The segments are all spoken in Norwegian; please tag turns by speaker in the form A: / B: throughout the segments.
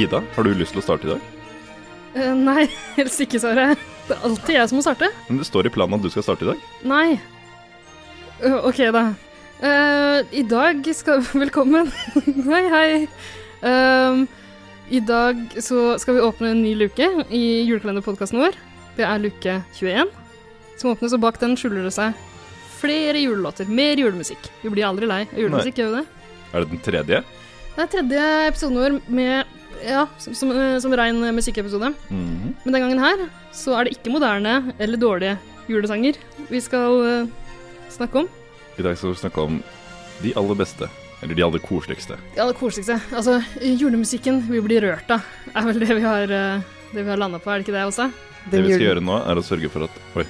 A: Ida, har du lyst til å starte i dag?
B: Uh, nei, helst ikke, Sara. Det er alltid jeg som må starte.
A: Men det står i planen at du skal starte i dag.
B: Nei. Uh, OK, da. Uh, I dag skal Velkommen. hei, hei. Ehm, I dag så skal vi åpne en ny luke i julekalenderpodkasten vår. Det er luke 21, som åpnes, og bak den skjuler det seg flere julelåter. Mer julemusikk. Vi blir aldri lei av julemusikk, gjør vi det?
A: Er det den tredje?
B: Det er tredje episoden vår med ja, som, som, som rein musikkepisode.
A: Mhm.
B: Men den gangen her så er det ikke moderne eller dårlige julesanger vi skal uh, snakke om.
A: I dag skal vi snakke om de aller beste. Eller de aller koseligste.
B: De aller koseligste. Altså, julemusikken vi blir rørt av, er vel det vi har, uh, det vi har landa på, er det ikke det Åsta?
A: Det vi skal gjøre nå, er å sørge for at Oi.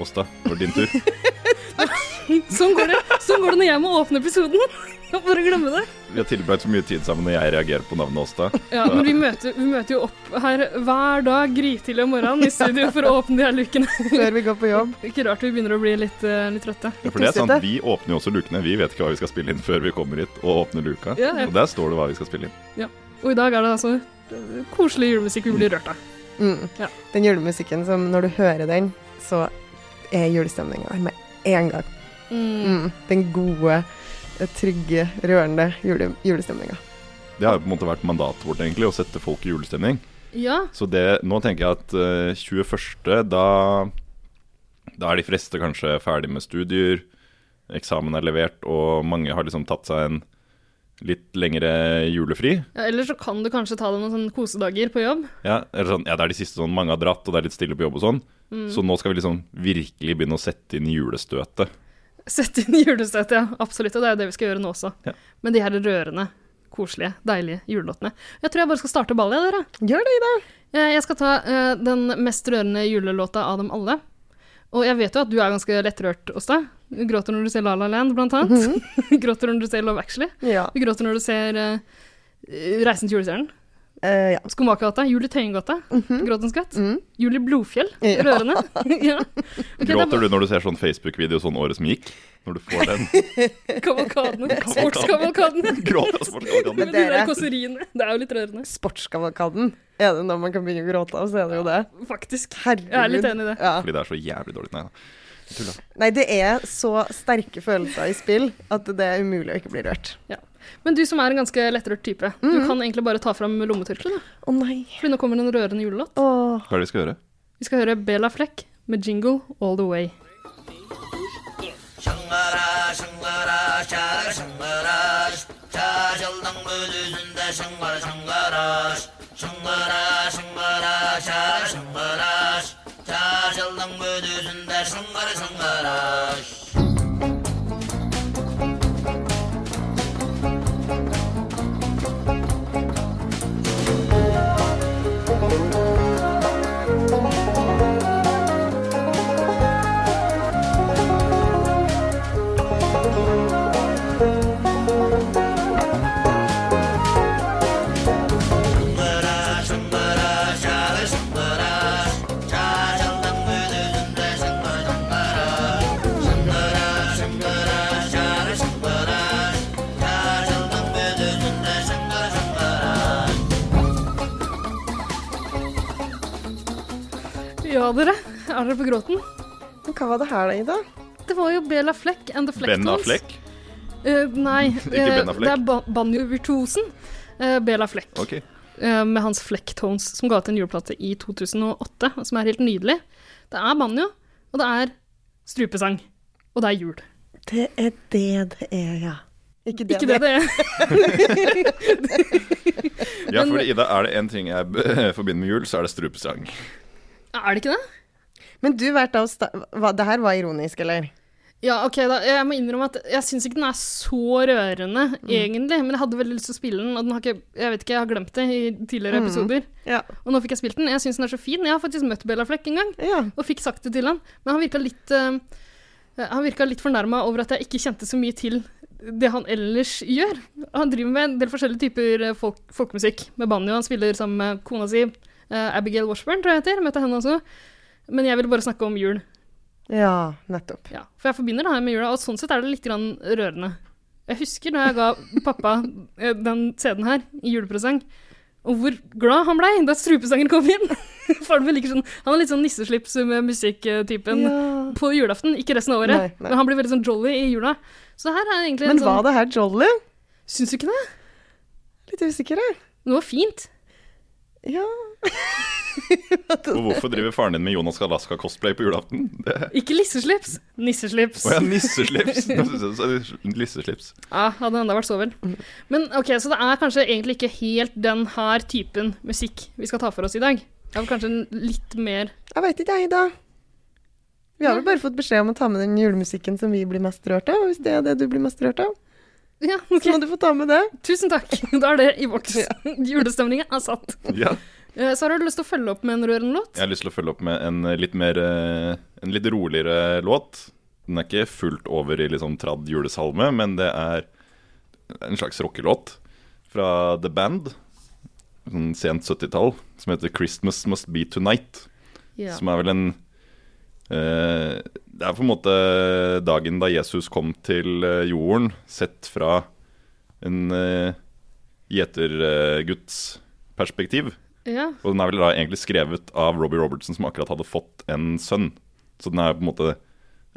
A: Åsta, det var din tur.
B: Sånn går det Sånn går det når jeg må åpne episoden. Bare glemme det.
A: Vi har tilbrakt så mye tid sammen når jeg reagerer på navnet Åsta.
B: Ja, men vi møter, vi møter jo opp her hver dag grytidlig om morgenen i studio for å åpne de her lukene.
C: Før vi går på jobb.
B: Ikke rart vi begynner å bli litt, eh, litt trøtte.
A: Ja, for det er sant, Vi åpner jo også lukene. Vi vet ikke hva vi skal spille inn før vi kommer hit og åpner luka.
B: Ja, ja.
A: Og der står det hva vi skal spille inn.
B: Og i dag er det altså koselig julemusikk vi blir rørt av.
C: Mm.
B: Ja.
C: Den julemusikken som når du hører den, så er julestemninga med en gang. Mm. Den gode, eh, trygge, rørende jule, julestemninga.
A: Det har jo på en måte vært mandatet vårt, egentlig, å sette folk i julestemning.
B: Ja,
A: Så det, nå tenker jeg at uh, 21., da, da er de fleste kanskje ferdig med studier, eksamen er levert, og mange har liksom tatt seg en litt lengre julefri.
B: Ja, Eller så kan du kanskje ta deg noen sånne kosedager på jobb.
A: Ja, eller sånn, ja, det er de siste sånn mange har dratt, og det er litt stille på jobb og sånn. Så nå skal vi liksom virkelig begynne å sette inn julestøtet.
B: Sette inn julestøt, ja. Absolutt. Og det er jo det vi skal gjøre nå også.
A: Ja.
B: Med de her rørende, koselige, deilige julelåtene. Jeg tror jeg bare skal starte ballet, dere.
C: Gjør det, Ida!
B: Eh, Jeg skal ta uh, den mest rørende julelåta av dem alle. Og jeg vet jo at du er ganske lettrørt, Åsta. Du gråter når du ser La La Land, blant annet. gråter når du ser Love Actually.
C: Ja.
B: Du gråter når du ser uh, Reisen til julestjernen.
C: Eh, ja.
B: Skomakergata. Jul i Tøyengata. Gråtens skatt.
C: Mm.
B: Jul Blodfjell.
C: Ja.
B: Rørende. ja. Okay, er
A: Gråter du når du ser sånn Facebook-video sånn året som gikk? Når du får den?
B: Kavalkaden. Sportskavalkaden.
A: Sportskavalkaden.
B: Med de der kåseriene. Det er jo litt rørende.
C: Sportskavalkaden. Er det når man kan begynne å gråte av, så er det jo det.
B: Faktisk.
C: Herregud.
B: Jeg er litt enig i det.
C: Ja.
A: Fordi det er så jævlig dårlig. Nei da.
C: Nei, det er så sterke følelser i spill at det er umulig å ikke bli rørt.
B: Men du som er en ganske lettrørt type, du kan egentlig bare ta fram lommetørkleet, du.
C: oh, nei.
B: Fordi nå kommer det en rørende julelåt.
C: Oh.
A: Hva er det vi skal høre?
B: Vi skal høre Bela Fleck med Jingle All The Way. Ja, dere. Er dere på gråten?
C: Men Hva var det her da, Ida?
B: Det var jo Bela Fleck and the
A: Ben
B: Flecktones.
A: Affleck?
B: Uh, nei,
A: Ikke
B: eh,
A: Ben Affleck.
B: det er ba banjovirtuosen uh, Bela Fleck.
A: Okay.
B: Uh, med hans Flecktones, som ga ut en juleplate i 2008, som er helt nydelig. Det er banjo, og det er strupesang. Og det er jul.
C: Det er det det er, ja. Ikke det
B: Ikke det det er.
A: Ja, for Ida, er det én ting jeg forbinder med jul, så er det strupesang.
B: Er det ikke det?
C: Men du vet av hva, det her var ironisk, eller?
B: Ja, ok, da. Jeg må innrømme at jeg syns ikke den er så rørende, egentlig. Men jeg hadde veldig lyst til å spille den, og den har ikke Jeg vet ikke, jeg har glemt det i tidligere episoder.
C: Ja.
B: Og nå fikk jeg spilt den. Jeg syns den er så fin. Jeg har faktisk møtt Bella Fleck en gang,
C: Ja.
B: og fikk sagt det til han. Men han virka litt uh, Han virka litt fornærma over at jeg ikke kjente så mye til det han ellers gjør. Han driver med en del forskjellige typer eh, folk, folkemusikk med banjo. Han spiller sammen med kona si, Abigail Washburn, tror jeg heter. Møtte henne også. Men jeg ville bare snakke om jul.
C: ja, nettopp.
B: Ja, for jeg forbinder det her med jula, og sånn sett er det litt grann rørende. Jeg husker da jeg ga pappa eh, den CD-en her i julepresang, og hvor glad han blei da strupesangen kom inn. Faren min liker sånn, Han er litt sånn nisseslips med musikktypen
C: Ja.
B: på julaften, ikke resten av året.
C: Nei, nei.
B: Men han blir veldig sånn jolly i jula. Så her er egentlig
C: Men
B: en sånn
C: var det her jolly?
B: Syns du ikke det?
C: Litt usikker, jeg.
B: Det var fint.
C: Ja.
A: Og hvorfor driver faren din med Jonas Alaska-cosplay på julaften? Det...
B: Ikke lisseslips, nisseslips.
A: Å ja, nisseslips! Lisseslips.
B: Ja, hadde enda vært så vel. Men ok, så det er kanskje egentlig ikke helt den her typen musikk vi skal ta for oss i dag. Det er vel kanskje litt mer
C: Jeg veit ikke, jeg, da. Vi har vel bare fått beskjed om å ta med den julemusikken som vi blir mest rørt av. Hvis det er det du blir mest rørt av,
B: Ja,
C: så må du få ta med det.
B: Tusen takk. Da er det i boks. Julestemninga er satt.
A: Ja.
B: Eh, Så har du lyst til å følge opp med en rørende låt?
A: Jeg har lyst til å følge opp med en litt mer eh, En litt roligere låt. Den er ikke fullt over i liksom trad julesalme, men det er en slags rockelåt fra The Band. Sånn sent 70-tall, som heter 'Christmas Must Be Tonight'.
B: Ja.
A: Som er vel en eh, Det er på en måte dagen da Jesus kom til eh, jorden, sett fra en gjeterguds perspektiv.
B: Ja.
A: Og den er vel da egentlig skrevet av Robbie Robertson, som akkurat hadde fått en sønn. Så den er på en måte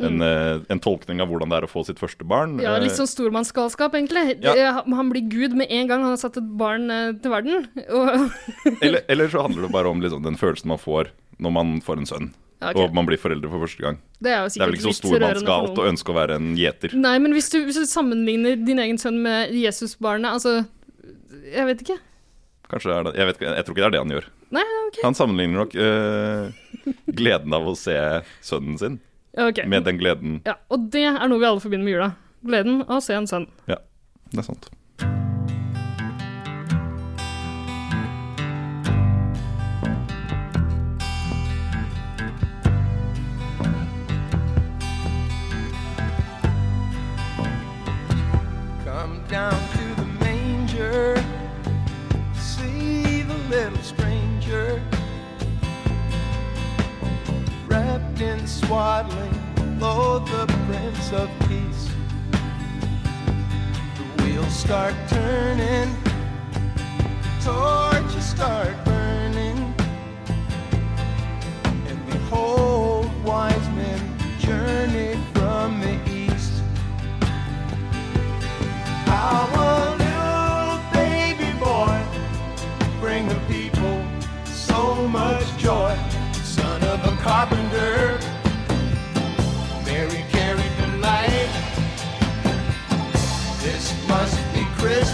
A: en, mm. en tolkning av hvordan det er å få sitt første barn.
B: ja, litt
A: Eh,
B: sånn stormannsgalskap, egentlig.
A: Ja.
B: Eh, Han blir gud med en gang han har satt et barn eh, til verden.
A: Eller, eller så handler det bare om liksom, den følelsen man får når man får en sønn.
B: Okay.
A: Og man blir foreldre for første gang.
B: det er
A: Det er vel ikke så stormannsgalt å ønske å være en gjeter.
B: Nei, men hvis du, hvis du sammenligner din egen sønn med Jesusbarnet, altså Jeg vet ikke.
A: Kanskje det er det. Jeg, vet, jeg tror ikke det er det han gjør.
B: Nei, ok.
A: Han sammenligner nok eh, gleden av å se sønnen sin
B: okay.
A: med den gleden
B: Ja, og det er noe vi alle forbinder med jula. Gleden av å se en sønn.
A: Ja, det er sant.
D: Swaddling, lo, oh, the Prince of Peace. The wheels start turning, torches start burning, and behold, wise men journey from the east. How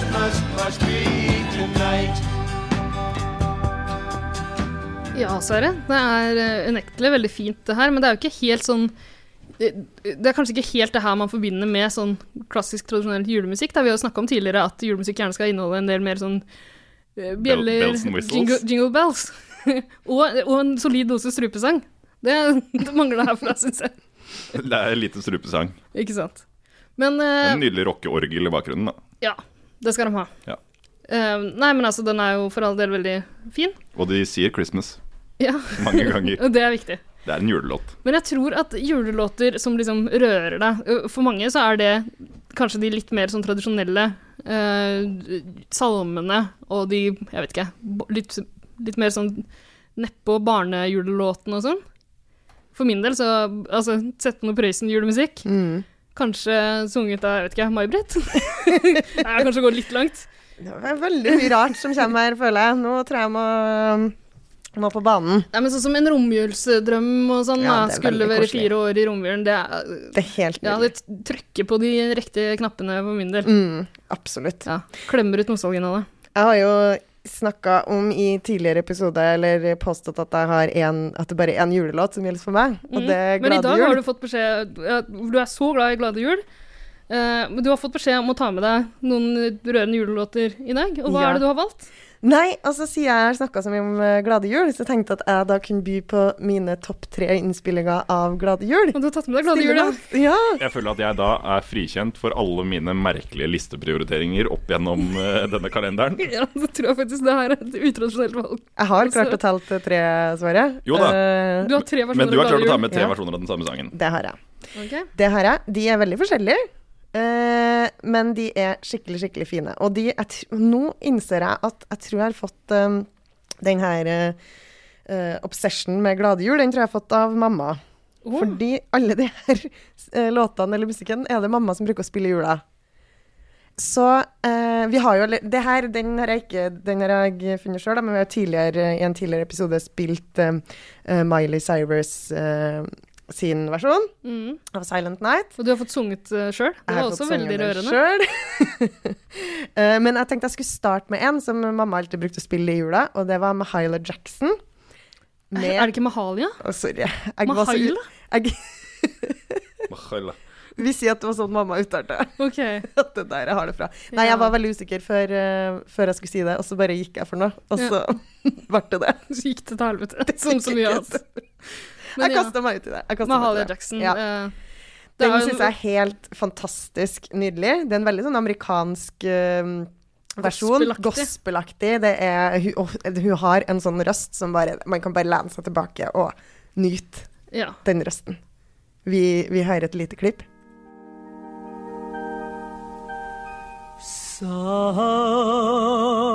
D: Christmas, must be tonight.
B: Ja, Sverre. Det er eh, unektelig veldig fint, det her. Men det er jo ikke helt sånn det det er kanskje ikke helt det her man forbinder med sånn klassisk, tradisjonell julemusikk. Da vi har snakka om tidligere at julemusikk gjerne skal inneholde en del mer sånn eh, bjeller,
A: bells
B: jingle, jingle bells. og, og en solid dose strupesang. Det, det mangler her for deg, syns jeg.
A: Det er lite strupesang.
B: Ikke sant. Men uh,
A: En nydelig rockeorgel i bakgrunnen. da.
B: ja, det skal de ha.
A: Ja.
B: Eh, nei, men altså, den er jo for all del veldig fin.
A: Og de sier 'Christmas'
B: Ja,
A: mange ganger.
B: og det er viktig.
A: Det er en julelåt.
B: Men jeg tror at julelåter som liksom rører deg For mange så er det kanskje de litt mer sånn tradisjonelle eh, salmene og de Jeg vet ikke. Litt, litt mer sånn nedpå barnejulelåtene og sånn. For min del så Altså, sette noe Prøysen-julemusikk.
C: Mm.
B: Kanskje sunget av, jeg vet ikke, May-Britt? det er kanskje gå litt langt.
C: Det er veldig mye rart som kommer her, føler jeg. Nå tror jeg jeg må, må på banen.
B: Nei, men sånn som en romjulsdrøm og sånn,
C: Ja,
B: skulle være
C: korslig.
B: fire år i romjulen, det er
C: Det er helt
B: Ja, det trykker på de riktige knappene for min del.
C: Mm, absolutt.
B: Ja, Klemmer ut nostalgien av det.
C: Jeg har jo snakka om i tidligere episode, eller påstått at, en, at det bare er én julelåt som gjelder for meg, og det er
B: Mm. Men i dag
C: jul.
B: har du fått beskjed ja, Du er så glad i Glade jul. eh, men du har fått beskjed om å ta med deg noen rørende julelåter i dag. Og hva
C: Ja.
B: er det du har valgt?
C: Nei, altså siden jeg har snakka så mye om eh, Glade jul, så tenkte jeg at jeg da kunne by på mine topp tre innspillinger av Glade jul.
B: Og du har tatt med deg Glade jul, ja.
C: Ja.
A: Jeg føler at jeg da er frikjent for alle mine merkelige listeprioriteringer opp gjennom uh, denne kalenderen.
B: Ja, så tror jeg faktisk det her er et utradisjonelt valg.
C: Jeg har klart å telle til tre, Sverre.
A: Jo da.
C: Uh,
B: Du har tre versjoner
A: Men du har klart å ta med tre
C: Ja.
A: versjoner av den samme sangen.
C: det har jeg.
B: Okay.
C: Det har jeg. De er veldig forskjellige. Eh, men de er skikkelig, skikkelig fine. Og de, nå innser jeg at jeg tror jeg har fått um, den her uh, obsession med glade jul, den tror jeg har fått av mamma.
B: Oh.
C: Fordi alle de her uh, låtene eller musikken er det mamma som bruker å spille i jula. Så uh, vi har jo Det her, den har jeg ikke Den har jeg funnet sjøl, men vi har tidligere, i en tidligere episode spilt Miley Cyrus sin versjon
B: Mm.
C: av Silent Night.
B: Og du har fått sunget uh, sjøl. Det var også veldig rørende.
C: uh, Men jeg tenkte jeg skulle starte med en som mamma alltid brukte å spille i jula, og det var Mahaila Jackson. Med,
B: Er det ikke Mahalia?
C: Oh, sorry. Jeg
B: Mahaila?
C: Jeg,
A: Mahaila.
C: vi sier at det var sånn mamma uttalte
B: okay.
C: at det der jeg har det fra. Nei, jeg var veldig usikker før, uh, før jeg skulle si det, og så bare gikk jeg for noe, og så ble det det.
B: Så gikk det til helvete. Som så mye annet.
C: Jeg kasta meg ut i det.
B: Mahalia
C: det.
B: Jackson.
C: Ja.
B: eh,
C: Den
B: jo-
C: syns jeg er helt fantastisk nydelig. Det er en veldig sånn amerikansk uh, versjon.
B: Gospelaktig.
C: Gospelaktig. Det er, hun, hun har en sånn røst som bare Man kan bare lene seg tilbake og nyte
B: Ja.
C: den røsten. Vi, vi hører et lite klipp.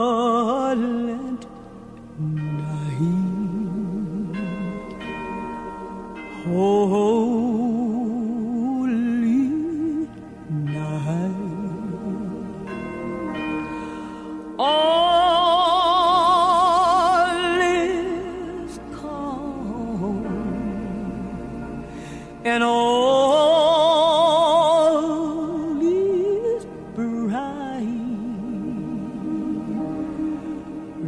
D: silent Holy night. All is calm and all is bright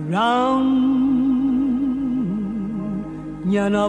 D: round Yana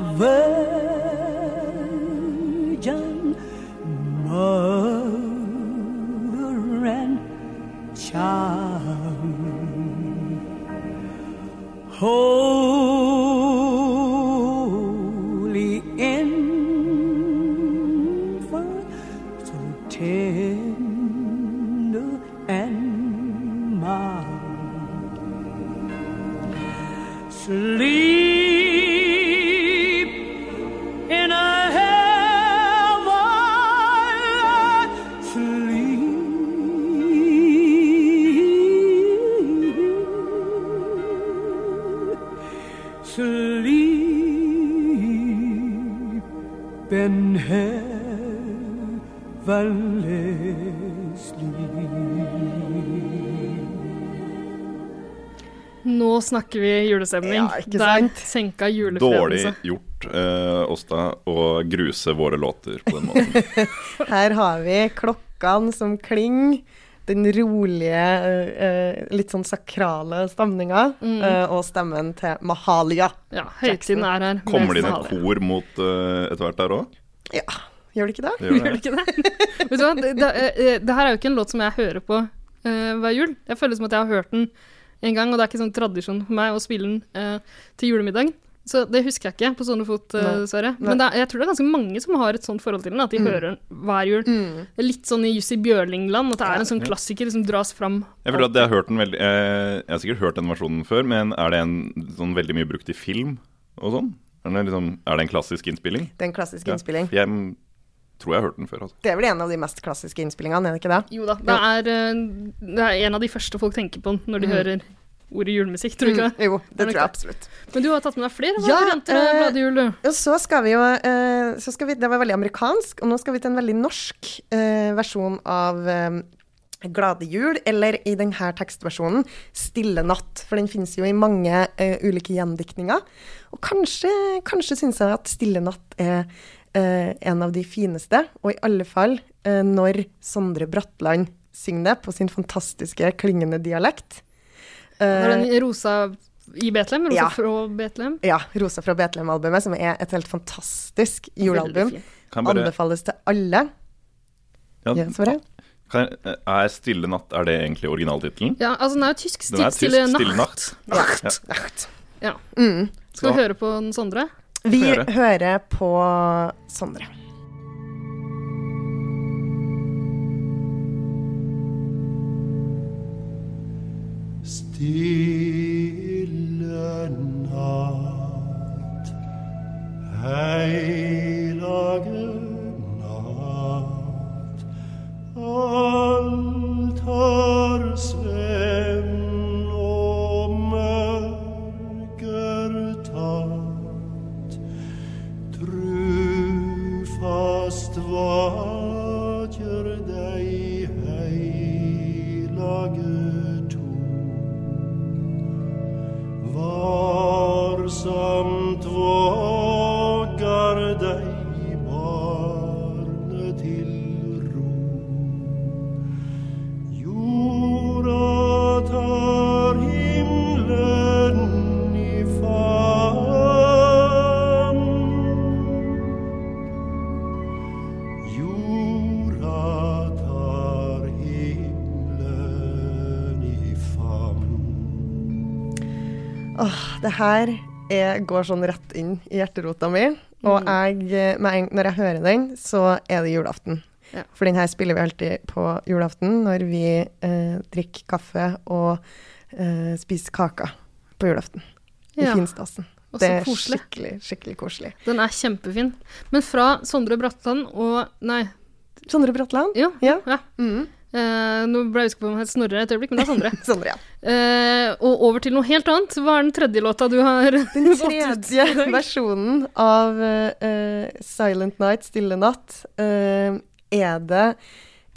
B: snakker vi julestemning.
C: Ja, ikke sant?
B: Der senka
A: Dårlig gjort, eh, Åsta, å gruse våre låter på den måten.
C: Her har vi klokkene som klinger. Den rolige, eh, litt sånn sakrale stemninga.
B: Mm.
C: eh, og stemmen til Mahalia.
B: Ja, høytiden er her.
A: Kommer det inn et kor mot uh, etter hvert der òg?
C: Ja, gjør det ikke det?
A: Det gjør
B: Gjør
A: det.
B: ikke det? Vet du hva, det, det, eh, det her er jo ikke en låt som jeg hører på eh, hver jul. Jeg føler som at jeg har hørt den en gang, og det er ikke sånn tradisjon for meg å spille den eh, til julemiddag. Så det husker jeg ikke på sånne fot, dessverre.
C: Nei.
B: Men det er, jeg tror det er ganske mange som har et sånt forhold til den, at de hører den hver jul.
C: Mm.
B: Det er litt sånn i Jussi Bjørling-land, at det er en sånn klassiker som dras fram.
A: Jeg føler at jeg har hørt den veldig eh, Jeg har sikkert hørt den versjonen før, men er det en sånn veldig mye brukt i film og sånn? Er det, liksom, er det en klassisk innspilling?
C: Det er en klassisk
A: Ja.
C: innspilling.
A: Jeg m- tror jeg har hørt den før. Altså.
C: Det er vel en av de mest klassiske innspillingene, er det ikke det?
B: Jo da, det er, eh, det er en av de første folk tenker på når de hører ordet julemusikk, tror du ikke det?
C: Mm, jo, det
B: det
C: tror jeg absolutt.
B: Men du har tatt med deg flere
C: Ja,
B: varianter av
C: eh,
B: Glade du.
C: Så skal vi jo eh, så skal vi, Det var veldig amerikansk, og nå skal vi til en veldig norsk eh, versjon av eh, Glade jul, eller i denne tekstversjonen Stille natt, for den finnes jo i mange eh, ulike gjendiktninger. Og kanskje, kanskje syns jeg at Stille natt er eh, en av de fineste, og i alle fall eh, når Sondre Bratland synger det på sin fantastiske klingende dialekt.
B: Det er
C: Eh,
B: den rosa i Betlehem, rosa
C: Ja.
B: fra Betlehem.
C: ja, 'Rosa fra Betlehem'-albumet, som er et helt fantastisk julealbum.
A: Bare,
C: Anbefales til alle.
A: ja,
C: Ja, Sverre?
A: kan jeg, er 'Stille natt' er det egentlig originaltittelen?
B: Ja, altså den er jo tysk.
A: Den er tysk,
B: Stille
A: Stille
B: natt.
A: natt.
C: Nacht.
B: Ja.
C: Mm.
B: Skal vi høre på den Sondre?
C: Vi hører på Sondre.
E: Stille natt, heilage natt, alt har
C: her er, går sånn rett inn i hjerterota mi. Og jeg, eh, når jeg hører den, så er det julaften.
B: Ja.
C: For den her spiller vi alltid på julaften når vi eh, drikker kaffe og eh, spiser kaker på julaften. I
B: Ja.
C: finstasen. Det er
B: koselig.
C: skikkelig, skikkelig koselig.
B: Den er kjempefin. Men fra Sondre Bratland og Nei,
C: Sondre Bratland?
B: jo.
C: Ja.
B: ja.
C: Mhm.
B: Eh, nå ble jeg usikker på om jeg het Snorre et øyeblikk, men det er Sondre.
C: Sondre, ja.
B: uh, og over til noe helt annet. Hva er den tredje låta du har
C: Den tredje versjonen av uh, Silent Night, Stille natt, er det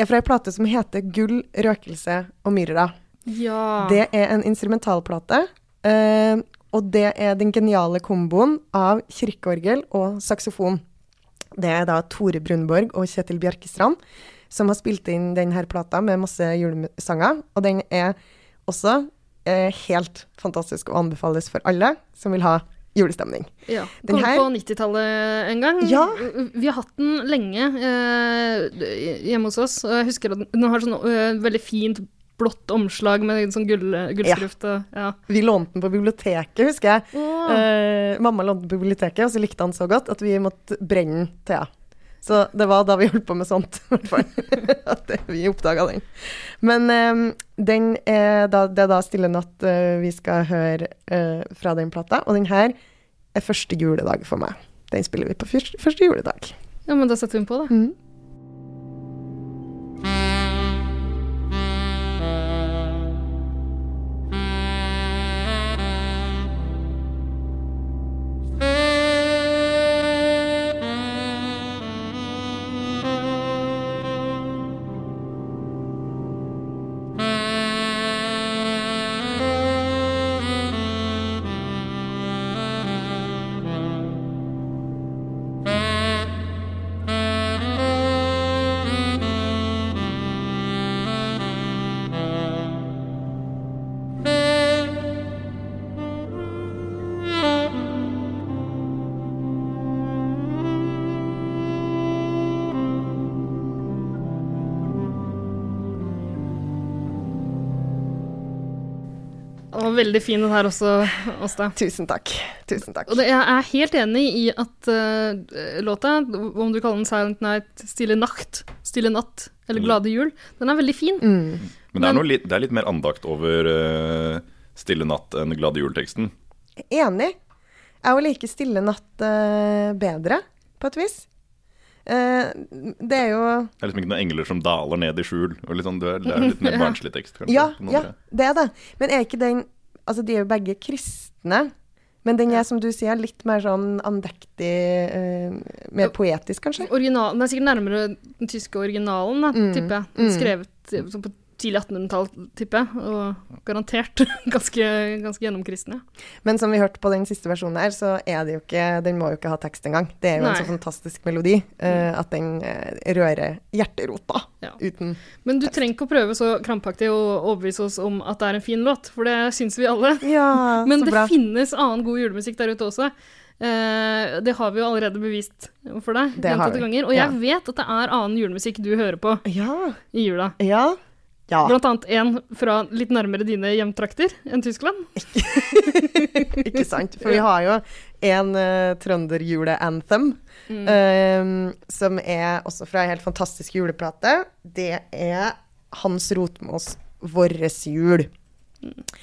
C: er fra ei plate som heter Gull, røkelse og myrra.
B: Ja.
C: Det er en instrumentalplate, og det er den geniale komboen av kirkeorgel og saksofon. Det er da Tore Brunborg og Kjetil Bjerkestrand som har spilt inn denne plata med masse julesanger, og den er også eh, helt fantastisk og anbefales for alle som vil ha julestemning.
B: Ja.
C: Den
B: Kom
C: her-
B: på 90-tallet en gang.
C: Ja.
B: Vi har hatt den lenge eh, hjemme hos oss. Og jeg husker at den har sånn eh, veldig fint blått omslag med sånn gull, gullskrift. Og, ja.
C: Vi lånte den på biblioteket, husker jeg.
B: Ja.
C: Eh, mamma lånte den på biblioteket, og så likte han så godt at vi måtte brenne den til henne. Så det var da vi holdt på med sånt, i hvert fall. at vi oppdaga den. Men um, den er da, det er da Stille natt uh, vi skal høre uh, fra den plata. Og den her er første juledag for meg. Den spiller vi på første, første juledag.
B: ja, men da setter vi den på, da.
C: Mhm.
B: Var veldig fin, den her også, Åsta.
C: Tusen takk. Tusen takk.
B: Og det, jeg er helt enig i at uh, låta, om du kaller den Silent Night, Stille Nacht, Stille Natt eller Glade Jul, den er veldig fin.
C: Mm.
A: Men det er, noe litt, det er litt mer andakt over uh, Stille natt enn Glade jul-teksten.
C: Enig. Jeg òg liker Stille natt uh, bedre, på et vis. Uh, det er jo
A: Det er liksom ikke noen engler som daler ned i skjul. Og litt sånn, det, er, det er litt mer barnslig tekst, kanskje.
C: Ja, ja, det er det. Men er ikke den Altså, de er jo begge kristne. Men den er, som du sier, litt mer sånn andektig uh, Mer poetisk, kanskje?
B: Original, den er sikkert nærmere den tyske originalen, da,
C: Mm,
B: tipper jeg.
C: Mm.
B: Skrevet eh, på tidlig 1800-tall, tipper jeg. Og garantert ganske, ganske gjennomkristne.
C: Men som vi hørte på den siste versjonen her, så er det jo ikke Den må jo ikke ha tekst engang. Det er jo
B: Nei.
C: en så fantastisk melodi uh, at den eh, rører hjerterota
B: Ja.
C: uten
B: Men du trenger ikke å prøve så krampaktig å overbevise oss om at det er en fin låt, for det syns vi alle.
C: Ja,
B: Men det
C: bra.
B: finnes annen god julemusikk der ute også. Uh, det har vi jo allerede bevist for deg gjentatte ganger. Og
C: Ja.
B: jeg vet at det er annen julemusikk du hører på
C: Ja.
B: i jula.
C: Ja. Ja.
B: Blant annet en fra litt nærmere dine hjemtrakter enn Tyskland.
C: Ikke sant? For vi har jo en uh, trønderjule-anthem,
B: Mm.
C: um, som er også fra ei helt fantastisk juleplate. Det er Hans Rotmos 'Vårres jul'.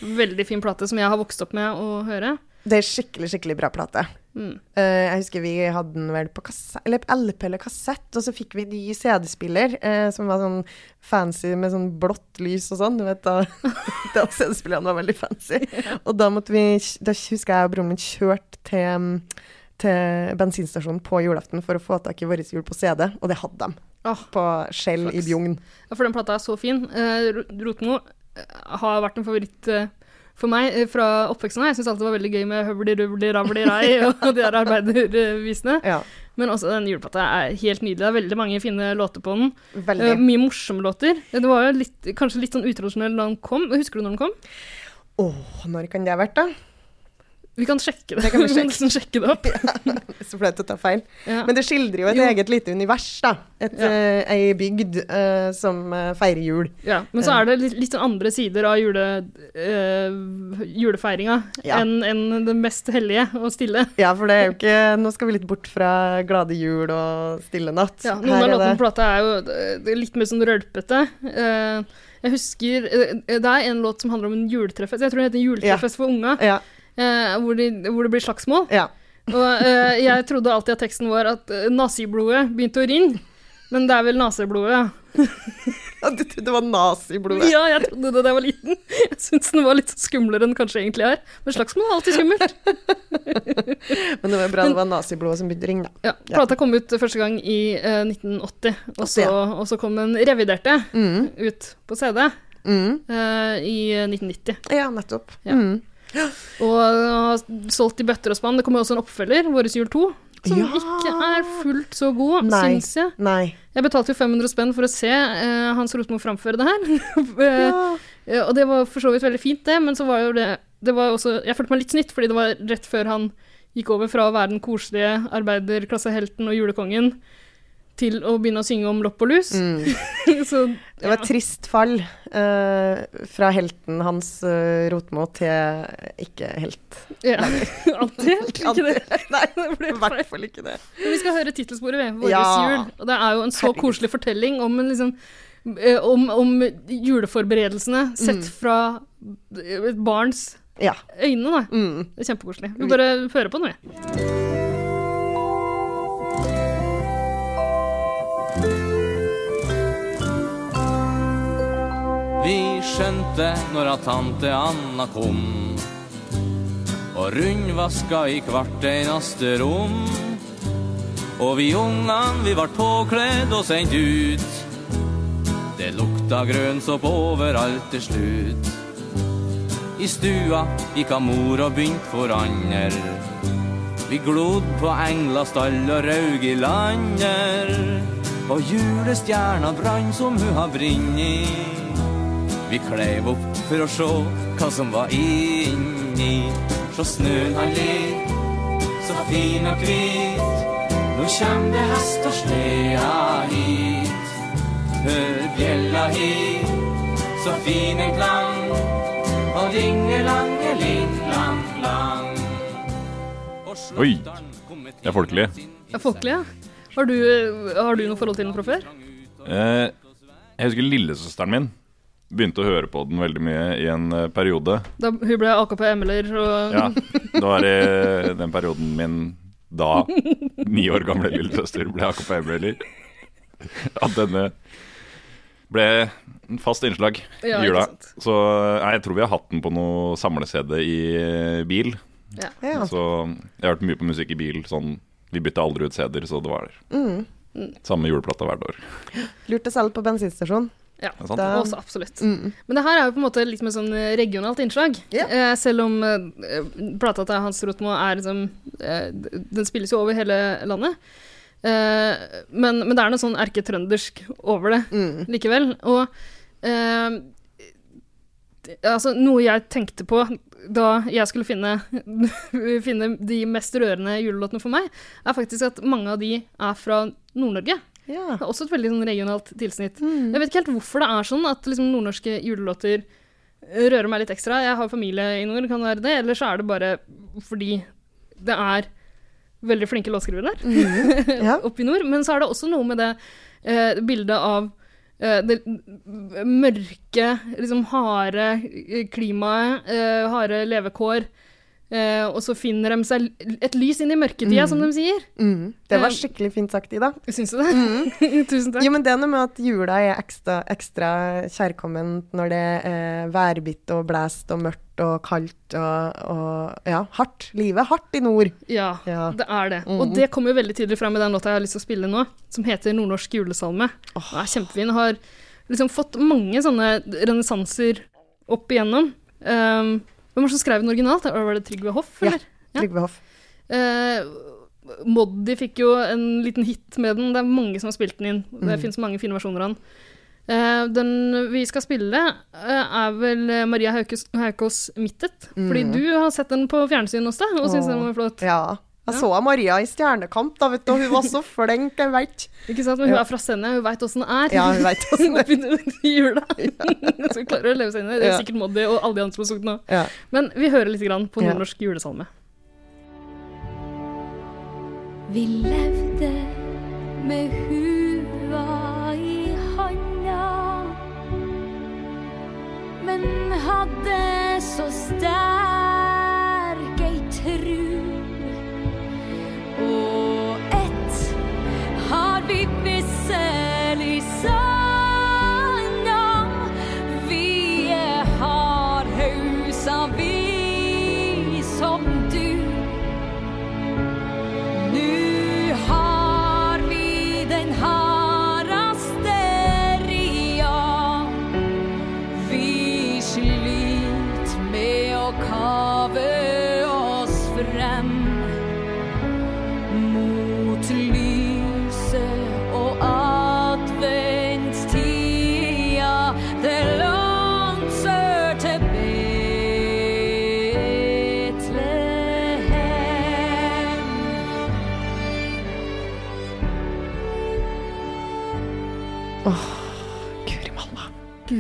B: Veldig fin plate som jeg har vokst opp med å høre.
C: Det er skikkelig, skikkelig bra plate.
B: Mm.
C: Uh, jeg husker vi hadde den vel på kassett, eller LP eller kassett, og så fikk vi ny CD-spiller uh, som var sånn fancy med sånn blått lys og sånn. Du vet da, da CD-spillerne var veldig fancy. Og da måtte vi Da husker jeg og broren min kjørte til, til bensinstasjonen på julaften for å få tak i Vår jul på CD, og det hadde de.
B: Oh,
C: På Skjell i. Bjugn.
B: Ja, for den plata er så fin. Uh, Rotmo eh, har vært en favoritt eh, for meg eh, fra oppveksten. av. Jeg syns alltid det var veldig gøy med høvli-ruvli-ravli-rai og de der arbeidervisene.
C: Ja,
B: Men også den juleplata er helt nydelig. Det er veldig mange fine låter på den.
C: Veldig.
B: mye morsomme låter. Det var litt, kanskje litt sånn utradisjonell da den kom. Husker du når den kom?
C: Åh, når kan det ha vært, da?
B: Vi kan sjekke det.
C: Det kan vi sjekke.
B: nesten sjekke det opp.
C: Så flaut å ta feil.
B: Ja.
C: Men det skildrer jo et
B: Jo.
C: eget lite univers, da. Et,
B: Ja.
C: eh, ei bygd uh, som eh, feirer jul.
B: Ja, men så er det litt, litt andre sider av jule, julefeiringa
C: Ja.
B: enn en det mest hellige og stille.
C: Ja, for det er jo ikke Nå skal vi litt bort fra glade jul og stille natt.
B: Ja, noen
C: Her
B: av låtene på plata er jo litt mer sånn rølpete. Jeg husker Det er en låt som handler om en juletrefest. Jeg tror det heter Juletreffest for unga.
C: Ja,
B: hvor, de, hvor det blir slagsmål.
C: ja.
B: Og eh, jeg trodde alltid at teksten var at uh, naziblodet begynte å rinne. Men det er vel naziblodet, ja.
C: Du trodde det var naziblodet?
B: Ja, jeg trodde det da jeg var liten. Jeg syns den var litt skumlere enn den kanskje egentlig er. Men slagsmål er alltid skummelt.
C: Men det var bra det var naziblodet som begynte å ringe, da.
B: Ja, Plata kom ut første gang i eh, 1980, og så, og så kom den reviderte
C: Mm.
B: ut på CD
C: Mm.
B: eh, i 1990.
C: Ja, nettopp.
B: Ja.
C: Mm.
B: Og har solgt i bøtter og spann. Det kommer også en oppfølger, Våres jul 2, som
C: Ja.
B: ikke er fullt så god,
C: Nei.
B: syns jeg.
C: Nei.
B: Jeg betalte jo 500 spenn for å se uh, Hans Rotmo framføre det her. Eh,
C: Ja.
B: Ja, og det var for så vidt veldig fint, det, men så var jo det, det var også, Jeg følte meg litt snytt, fordi det var rett før han gikk over fra å være den koselige arbeiderklassehelten og julekongen til å begynne å synge om lopp og lus.
C: Mm.
B: så
C: Det var et trist fall uh, fra helten hans uh, Rotmo til ikke helt.
B: ja. Antihelt, ikke det?
C: Nei, i hvert fall ikke det.
B: Men vi skal høre tittelsporet ved Våres
C: Ja.
B: jul. Og det er jo en så
C: Herregud.
B: koselig fortelling om, en liksom, eh, om, om juleforberedelsene sett
C: Mm.
B: fra et barns
C: Ja.
B: øyne. Da.
C: Mm.
B: Det kjempekoselig. Vi bare hører på noe, vi.
F: Vi skjønte når at tante Anna kom og rundvaska i hvert eneste rom. Og vi ungene, vi vart påkledd og sendt ut. Det lukta grønnsopp overalt til slutt. I stua gikk av mor og begynte for ander. Vi glodd på englastall og raug i lander. Og julestjerna brann som hun har brinni. Vi kleiv opp for å sjå hva som var inni. Sjå snøen han lir, så fin og hvit. Nå kjem det hest og slea hit. Hør bjella hit, så fin en klang. Og dingelange ling lang lang.
A: Oi,
F: Det er folkelig.
A: det er folkelig.
B: Ja, folkelig, ja. Har du, har du noe forhold til den fra før?
A: Eh, jeg husker lillesøsteren min begynte å høre på den veldig mye i en eh, periode.
B: Da hun ble AKP-ML-er og
A: Ja, det var i den perioden min da ni år gamle lillesøster ble AKP-briller. At denne ble en fast innslag i
B: Ja,
A: jula. Så nei, jeg tror vi har hatt den på noe samle-CD i eh, bil.
B: Ja.
C: Ja.
A: Så jeg har hørt mye på musikk i bil. Sånn, vi bytta aldri ut CD-er, så det var
C: Mm.
A: samme juleplata hvert år.
C: Lurt å selge på bensinstasjon.
B: Ja,
A: Det er sant.
C: Da-
B: også absolutt. Men det her er jo på en måte litt med sånn eh, regionalt innslag.
C: Yeah.
B: Eh, selv om eh, plata til Hans Rotmo er liksom eh, Den spilles jo over hele landet. Eh, men, men det er noe sånn erketrøndersk over det likevel. Og eh, altså, noe jeg tenkte på da jeg skulle finne, finne de mest rørende julelåtene for meg, er faktisk at mange av de er fra Nord-Norge.
C: Ja.
B: Det er også et veldig sånn regionalt tilsnitt. Jeg vet ikke helt hvorfor det er sånn at liksom, nordnorske julelåter rører meg litt ekstra. Jeg har familie i nord, kan det være det. Eller så er det bare fordi det er veldig flinke låtskrivere der
C: Ja.
B: oppe i nord. Men så er det også noe med det eh, bildet av eh, det mørke, liksom harde eh, klimaet, eh, harde levekår. Eh, og så finner de seg et lys inn i mørketida, som de sier.
C: Mm. Det var
B: Eh,
C: skikkelig fint sagt, Ida.
B: Syns du det? Tusen takk.
C: Jo, men det er noe med at jula er ekstra, ekstra kjærkomment når det er værbitt og blæst og mørkt og kaldt og, og ja, hardt. Livet er hardt i nord.
B: Ja,
C: Ja.
B: det er det. Og det kommer jo veldig tydelig fram i den låta jeg har lyst til å spille nå, som heter 'Nordnorsk julesalme'. Den er kjempefin. Har liksom fått mange sånne renessanser opp igjennom. Um, hvem var det som skrev den originalt? Var det Trygve Hoff,
C: Ja.
B: eller? Ja.
C: Trygve Hoff.
B: Eh, Moddi fikk jo en liten hit med den. Det er mange som har spilt den inn. Det finnes mange fine versjoner av den. Eh, den vi skal spille, eh, er vel Maria Haukås, 'Mittet'. 'Mittet'. Fordi du har sett den på fjernsyn også, og syns den var flott.
C: Ja. Jeg
B: Ja.
C: så Maria i Stjernekamp, da, vet du, hun var så flink, jeg vet.
B: Ikke sant? Men hun
C: Ja.
B: er fra Senja, hun veit åssen det er.
C: Ja, hun vet åssen det
B: er. i jula. Så hun klarer å leve seg inn i det. Det er
C: Ja.
B: sikkert Moddi og alle de andre som har sunget nå.
C: Ja.
B: Men vi hører litt grann på
C: Ja.
B: nordnorsk julesalme.
G: Vi levde med hua i handa, men hadde så sterk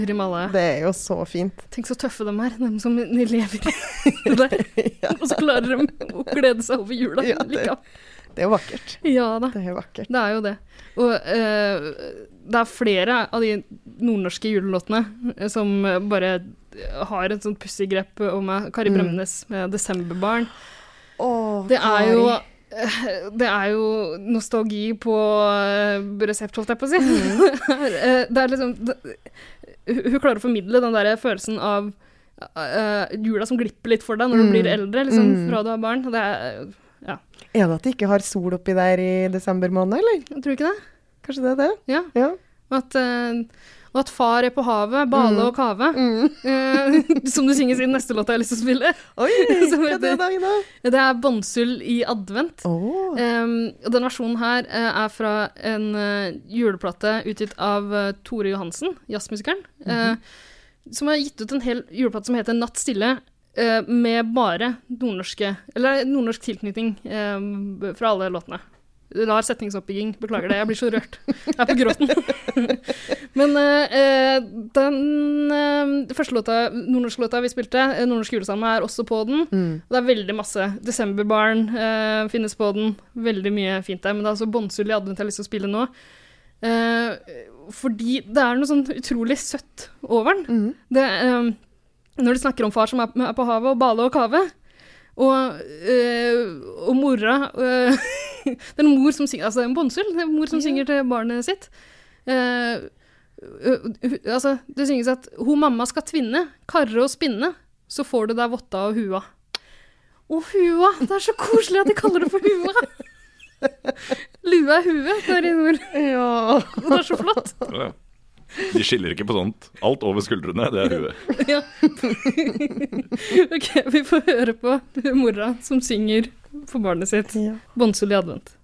C: Guri malla. Det er jo så fint.
B: Tenk så tøffe de er, de som lever der. Og så klarer de å glede seg over jula.
C: Ja, det- Det er jo vakkert.
B: ja da,
C: Det er vakkert.
B: det er jo det. Og uh, det er flere av de nordnorske julelåtene eh, som bare har et sånt pussig grep om meg. Kari
C: Mm.
B: Bremnes med 'Desemberbarn'.
C: Oh,
B: Det er jo eh, det er jo nostalgi på resept, holdt jeg på å si. Mm. det er liksom det, hun klarer å formidle den der følelsen av uh, jula som glipper litt for deg når du
C: Mm.
B: blir eldre, liksom,
C: Mm.
B: fra du har barn. Det er, ja,
C: Er det at de ikke har sol oppi der i desember måned, eller?
B: jeg tror ikke det.
C: Kanskje det er det?
B: Ja.
C: Ja.
B: At, eh, og at far er på havet, bale og kave. Eh, som du synger i den neste låta jeg har lyst til å spille.
C: Oi, hva er det
B: dagen
C: da?
B: Det er Bånnsull i advent.
C: Oh.
B: Um, og den versjonen her uh, er fra en uh, juleplate utgitt av Tore Johansen, jazzmusikeren, eh, som har gitt ut en hel juleplate som heter Natt stille, med bare nordnorske Eller nordnorsk tilknytning eh, fra alle låtene. Rar setningsoppbygging, beklager det, jeg blir så rørt. Jeg er på gråten. Men eh, eh, den eh, første låta, nordnorske låta vi spilte, eh, Nordnorsk julesalme, er også på den. Mm. det er veldig masse. Desemberbarn eh, finnes på den. Veldig mye fint der. Men det er altså Bånnsull i advent jeg har lyst til å spille nå. Eh, fordi det er noe sånn utrolig søtt over den. Det, eh, når de snakker om far som er, er på havet, og bale og kave, og, øh, og mora øh, Det er en mor som synger Altså, det er en bonsul. Det er en mor som synger til barnet sitt. Uh, altså, det synges at hun mamma skal tvinne, karre og spinne, så får du deg votta og hua. Å, hua! Det er så koselig at de kaller det for hua! Lua er huet der i nord.
C: Ja.
B: Og det er så flott.
A: Ja. De skiller ikke på sånt. Alt over skuldrene, det er huet.
B: Ja. ok, vi får høre på mora som synger for barnet sitt.
C: Ja.
B: Bånnsull i advent.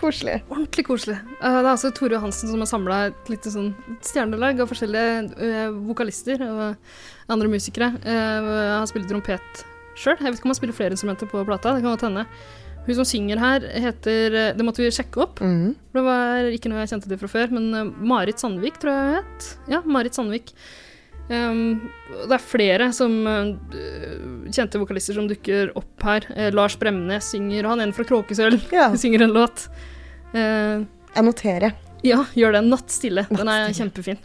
B: Koselig. Ordentlig koselig. Uh, Det er altså Tore Johansen som har samla et lite sånn stjernelag av forskjellige uh, vokalister og andre musikere. Eh, han spiller trompet sjøl. Jeg vet ikke om han spiller flere instrumenter på plata. Det kan godt hende. Hun som synger her, heter Det måtte vi sjekke opp.
C: Mm.
B: Det var ikke noe jeg kjente til fra før, men Marit Sandvik, tror jeg hun het. Ja, Marit Sandvik. Um, det er flere som uh, kjente vokalister som dukker opp her. Eh, Lars Bremnes synger, han en fra Kråkesølv
C: Ja.
B: synger en låt. Eh,
C: Jeg noterer.
B: ja, gjør det. Natt stille. Den er
C: stille.
B: kjempefin.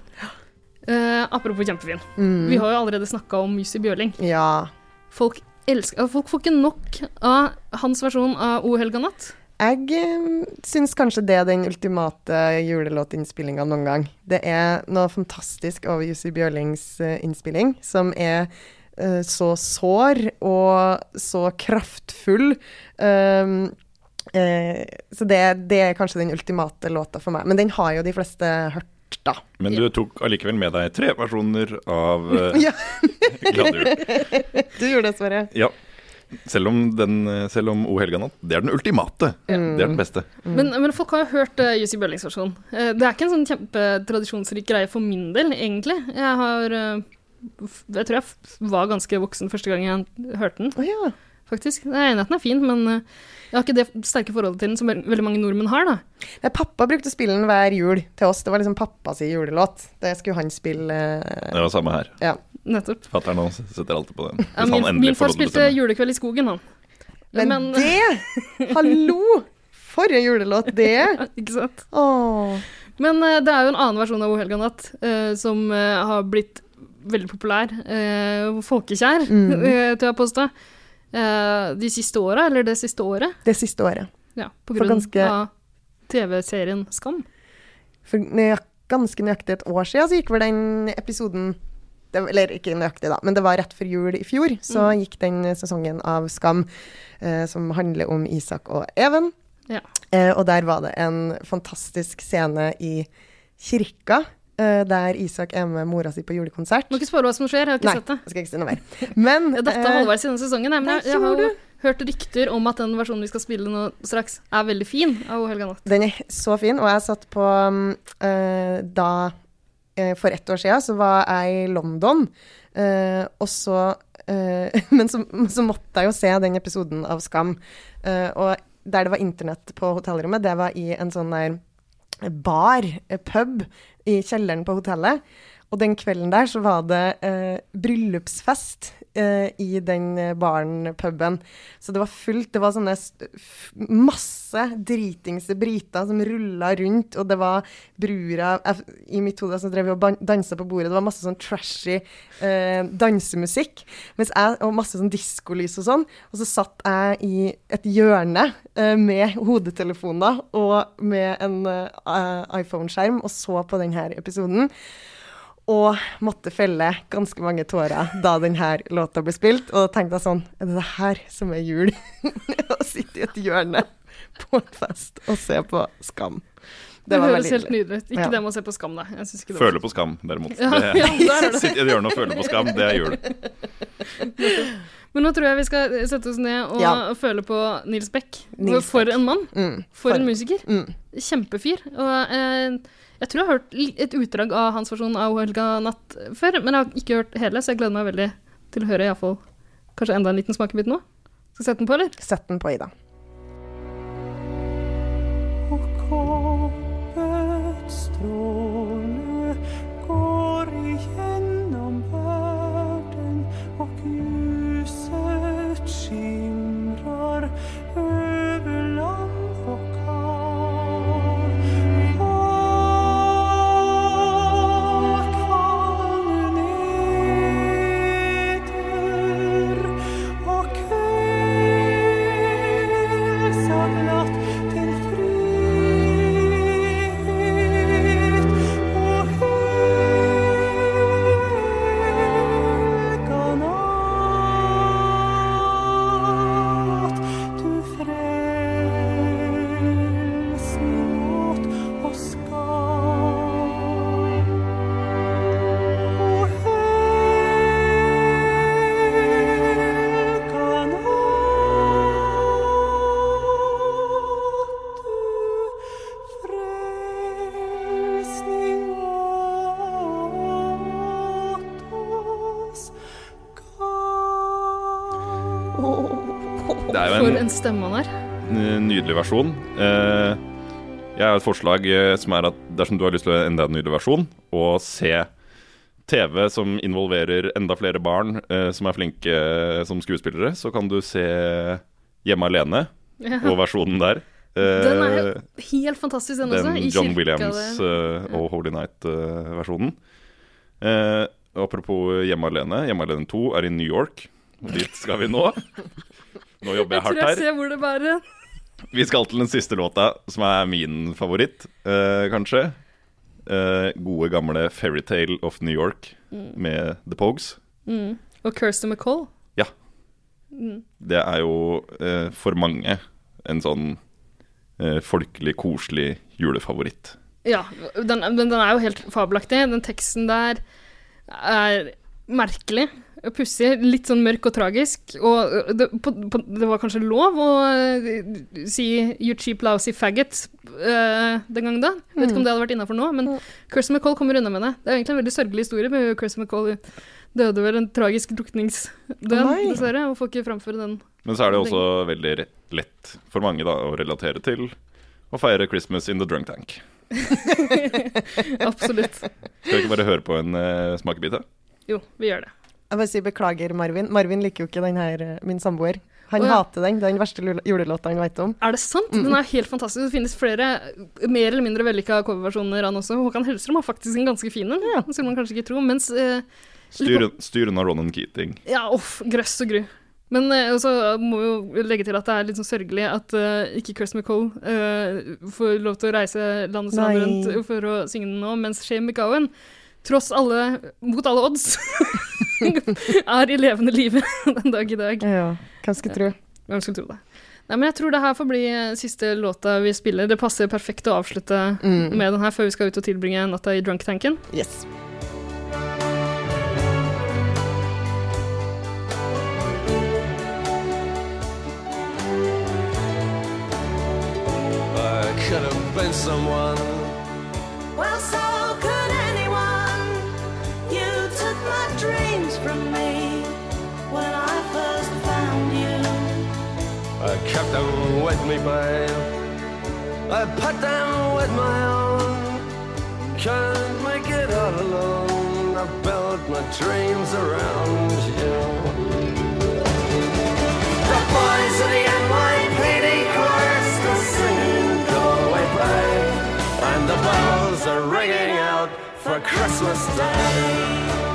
B: Eh, apropos kjempefin.
C: Mm.
B: Vi har jo allerede snakka om Jussi Bjørling.
C: Ja.
B: Folk elsker Folk får ikke nok av hans versjon av O helga natt.
C: Jeg eh, syns kanskje det er den ultimate julelåtinnspillinga noen gang. Det er noe fantastisk over Jussi Bjørlings eh, innspilling, som er eh, så sår og så kraftfull. Um, eh, så det, det er kanskje den ultimate låta for meg. Men den har jo de fleste hørt, da.
A: Men du tok allikevel med deg tre versjoner av uh,
C: Ja.
A: Glade.
C: Du gjorde det, Sverre.
A: Ja. Selv om, den, selv om O helga natt, det er den ultimate. Det er den beste.
B: Men, men folk har jo hørt uh, Jussi Bjørlings versjon. Uh, det er ikke en sånn kjempetradisjonsrik greie for min del, egentlig. Jeg har uh, Jeg tror jeg var ganske voksen første gang jeg hørte den,
C: Oh, ja.
B: faktisk. Jeg er enig i at den er fin, men eh, jeg har ikke det sterke forholdet til den som veldig mange nordmenn har, da.
C: Nei, Pappa brukte å spille den hver jul til oss. Det var liksom pappas julelåt. Det skulle han spille. eh,
A: Det var samme her.
C: Ja.
B: Nettopp.
A: Fatter'n også setter alltid på den. Hvis
B: Ja,
A: han
B: min,
A: endelig
B: min
A: får
B: far
A: lov til å
B: spilte. 'Julekveld i skogen', han.
C: Men, det Hallo! For en julelåt det er.
B: Ikke sant?
C: Åh.
B: Men eh, det er jo en annen versjon av O helga natt uh, som uh, har blitt veldig populær. eh, folkekjær,
C: Mm.
B: tør jeg påstå. Eh, de siste åra, eller det siste året.
C: Det siste året.
B: Ja, på grunn
C: ganske-
B: av TV-serien Skam.
C: For nøyak, ganske nøyaktig et år siden så gikk vel den episoden det, Eller ikke nøyaktig, da, men det var rett før jul i fjor. Så
B: Mm.
C: gikk den sesongen av Skam eh, som handler om Isak og Even.
B: Ja.
C: Eh, og der var det en fantastisk scene i kirka. Eh, der Isak er med mora si på julekonsert.
B: Må ikke spørre hva som skjer, jeg har ikke
C: Nei,
B: sett det.
C: jeg skal ikke si noe mer. Men
B: Jeg datta
C: eh,
B: halvveis i denne sesongen, men jeg, jeg har jo hørt rykter om at den versjonen vi skal spille nå straks, er veldig fin av helga natt.
C: Den er så fin, og jeg satt på eh, Da For ett år siden så var jeg i London, eh, og så eh, Men så, så måtte jeg jo se den episoden av Skam. eh, og der det var internett på hotellrommet, det var i en sånn der bar, pub, i kjelleren på hotellet. Og den kvelden der så var det eh, bryllupsfest eh, i den baren, puben. Så det var fullt. Det var sånne masse dritingse briter som rulla rundt, og det var brura I mitt hode som drev og dansa på bordet. Det var masse sånn trashy eh, dansemusikk. Jeg, og masse sånn diskolys og sånn. Og så satt jeg i et hjørne eh, med hodetelefoner og med en eh, iPhone-skjerm og så på denne episoden. Og måtte felle ganske mange tårer da denne låta ble spilt. Og da tenkte jeg sånn Er det det her som er jul? Å sitte i et hjørne på en fest og se på Skam.
B: Det,
C: det
B: høres helt nydelig ut. Ikke
C: Ja.
B: det med å se på Skam, da. Jeg ikke det
A: Føle på skam, derimot.
B: Ja,
A: Det-
B: ja, der er det.
A: Sitte i et hjørne og føle på skam, det er jul.
B: Men nå tror jeg vi skal sette oss ned og
D: Ja.
B: føle på Nils Beck.
D: Nils Beck.
B: for en mann.
D: Mm.
B: For,
D: For-
B: en musiker.
D: Mm.
B: Kjempefyr. Og eh, jeg tror jeg har hørt et utdrag av hans versjon av helga natt før, men jeg har ikke hørt hele, så jeg gleder meg veldig til å høre iallfall kanskje enda en liten smakebit nå. Skal jeg sette den på, eller?
D: Sett den på, Ida.
A: En
B: stemme han er.
A: nydelig versjon. Eh, jeg har et forslag eh, som er at dersom du har lyst til å enda en nydelig versjon, og se TV som involverer enda flere barn eh, som er flinke eh, som skuespillere, så kan du se Hjemme alene og versjonen der. Eh,
B: Den er jo helt fantastisk, den, også.
A: den John Williams eh, og Holy Night-versjonen. Eh, apropos Hjemme alene. Hjemme alene 2 er i New York. Og dit skal vi nå. Nå jobber
B: Jeg
A: jeg
B: tror
A: hardt
B: jeg
A: her.
B: ser hvor det bærer.
A: Vi skal til den siste låta, som er min favoritt, uh, kanskje. Uh, gode, gamle 'Fairytale of New York' med The Pogues.
B: Mm. Og Kirsten MacColl.
A: Ja. Det er jo uh, for mange en sånn eh, folkelig, koselig julefavoritt.
B: Ja, den, men den er jo helt fabelaktig. Den teksten der er merkelig. Pussig, litt sånn mørk og tragisk. Og det, på, på, det var kanskje lov å eh, si 'you cheap lousy faggot' uh, den gangen da. Jeg vet ikke om det hadde vært innafor nå, men Kirsten McCall kommer unna med det. Det er egentlig en veldig sørgelig historie, men Kirsten McCall døde vel en tragisk drukningsdød,
D: oh,
B: dessverre, og får ikke framføre den.
A: Men så er det også veldig lett for mange da, å relatere til å feire Christmas in the drunk tank.
B: Absolutt.
A: Skal vi ikke bare høre på en uh, smakebit? da?
B: Jo, vi gjør det.
D: Jeg bare sier beklager, Marvin. Marvin liker jo ikke den her, eh, min samboer. Han
B: oh, ja.
D: hater den. Det er den verste julelåta han vet om.
B: Er det sant? Den er helt fantastisk. Det finnes flere mer eller mindre vellykka coverversjoner av den også. Håkan Hellstrøm har faktisk en ganske fin en, det skulle man kanskje ikke tro. Mens eh,
A: Styren, styr unna Ronan Keating.
B: Ja, uff, grøss og gru. Men eh, så må vi jo legge til at det er litt sånn sørgelig at eh, ikke Chris McCall eh, får lov til å reise landet
D: Nei.
B: rundt for å synge den nå, mens Shane McGowan, tross alle, mot alle odds, er i levende live den dag i dag.
D: Ja, hvem skulle tro?
B: Hvem skulle tro det? Nei, men jeg tror det her får bli eh, siste låta vi spiller. Det passer perfekt å avslutte
D: Mm.
B: med den her før vi skal ut og tilbringe natta i drunk-tanken.
D: Yes.
H: I could have been someone.
G: Well, so
H: I kept them with me, babe. I put them with my own. Can't make it all alone. I built my dreams around you. The boys of the NYPD chorus are singing Go Away Babe. And the bells are ringing out for Christmas Day.